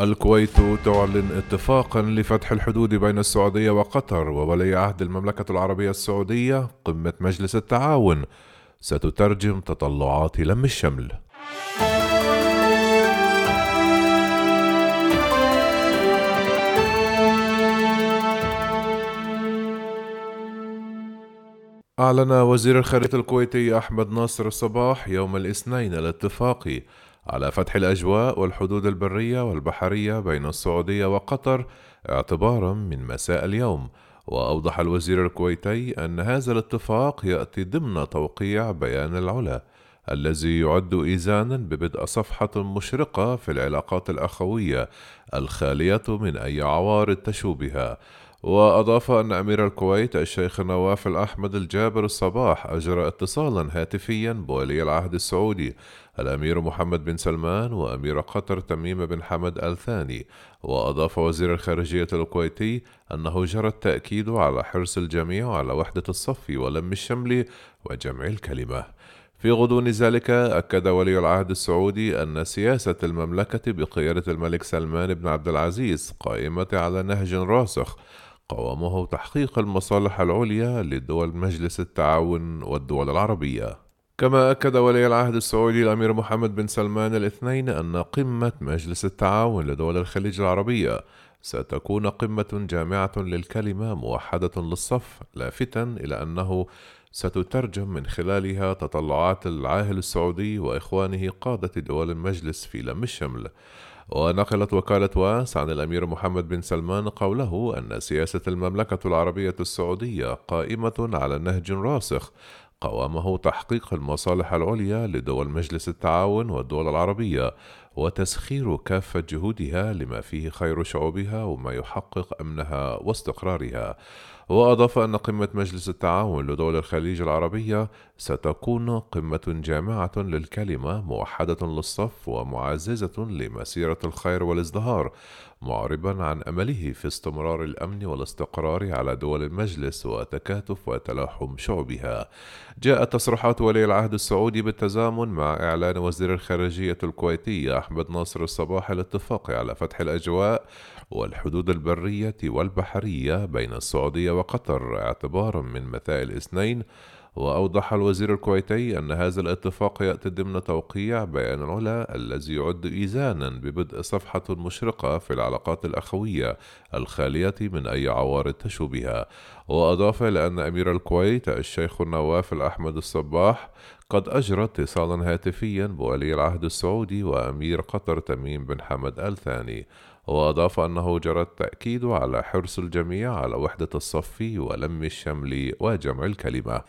الكويت تعلن اتفاقا لفتح الحدود بين السعودية وقطر وولي عهد المملكة العربية السعودية قمة مجلس التعاون. ستترجم تطلعات لم الشمل. أعلن وزير الخارجية الكويتي أحمد ناصر الصباح يوم الاثنين الاتفاقي على فتح الأجواء والحدود البرية والبحرية بين السعودية وقطر اعتبارا من مساء اليوم. وأوضح الوزير الكويتي أن هذا الاتفاق يأتي ضمن توقيع بيان العلا الذي يعد إيزانا ببدء صفحة مشرقة في العلاقات الأخوية الخالية من أي عوارض تشوبها. وأضاف أن أمير الكويت الشيخ نواف الأحمد الجابر الصباح أجرى اتصالا هاتفيا بولي العهد السعودي. الأمير محمد بن سلمان وأمير قطر تميم بن حمد آل ثاني وأضاف وزير الخارجية الكويتي أنه جرى التأكيد على حرص الجميع على وحدة الصف ولم الشمل وجمع الكلمة. في غضون ذلك أكد ولي العهد السعودي أن سياسة المملكة بقيادة الملك سلمان بن عبد العزيز قائمة على نهج راسخ. قوامه تحقيق المصالح العليا لدول مجلس التعاون والدول العربية. كما أكد ولي العهد السعودي الأمير محمد بن سلمان الاثنين أن قمة مجلس التعاون لدول الخليج العربية ستكون قمة جامعة للكلمة موحدة للصف لافتا إلى أنه ستترجم من خلالها تطلعات العاهل السعودي وإخوانه قادة دول المجلس في لم الشمل. ونقلت وكالة وأس عن الأمير محمد بن سلمان قوله أن سياسة المملكة العربية السعودية قائمة على نهج راسخ قوامه تحقيق المصالح العليا لدول مجلس التعاون والدول العربية وتسخير كافة جهودها لما فيه خير شعوبها وما يحقق أمنها واستقرارها. وأضاف أن قمة مجلس التعاون لدول الخليج العربية ستكون قمة جامعة للكلمة موحدة للصف ومعززة لمسيرة الخير والازدهار معربا عن أمله في استمرار الأمن والاستقرار على دول المجلس وتكاتف وتلاحم شعوبها. جاءت تصريحات ولي العهد السعودي بالتزامن مع إعلان وزير الخارجية الكويتي أحمد ناصر الصباح الاتفاق على فتح الأجواء والحدود البرية والبحرية بين السعودية وقطر. اعتبارا من مساء الاثنين وأوضح الوزير الكويتي أن هذا الاتفاق يأتي ضمن توقيع بيان العلا الذي يعد إيزانا ببدء صفحة مشرقة في العلاقات الأخوية الخالية من أي عوارض تشوبها. وأضاف إلى أن أمير الكويت الشيخ نواف الأحمد الصباح قد أجرى اتصالا هاتفيا بولي العهد السعودي وأمير قطر تميم بن حمد آل ثاني وأضاف أنه جرى التأكيد على حرص الجميع على وحدة الصف ولم الشمل وجمع الكلمة.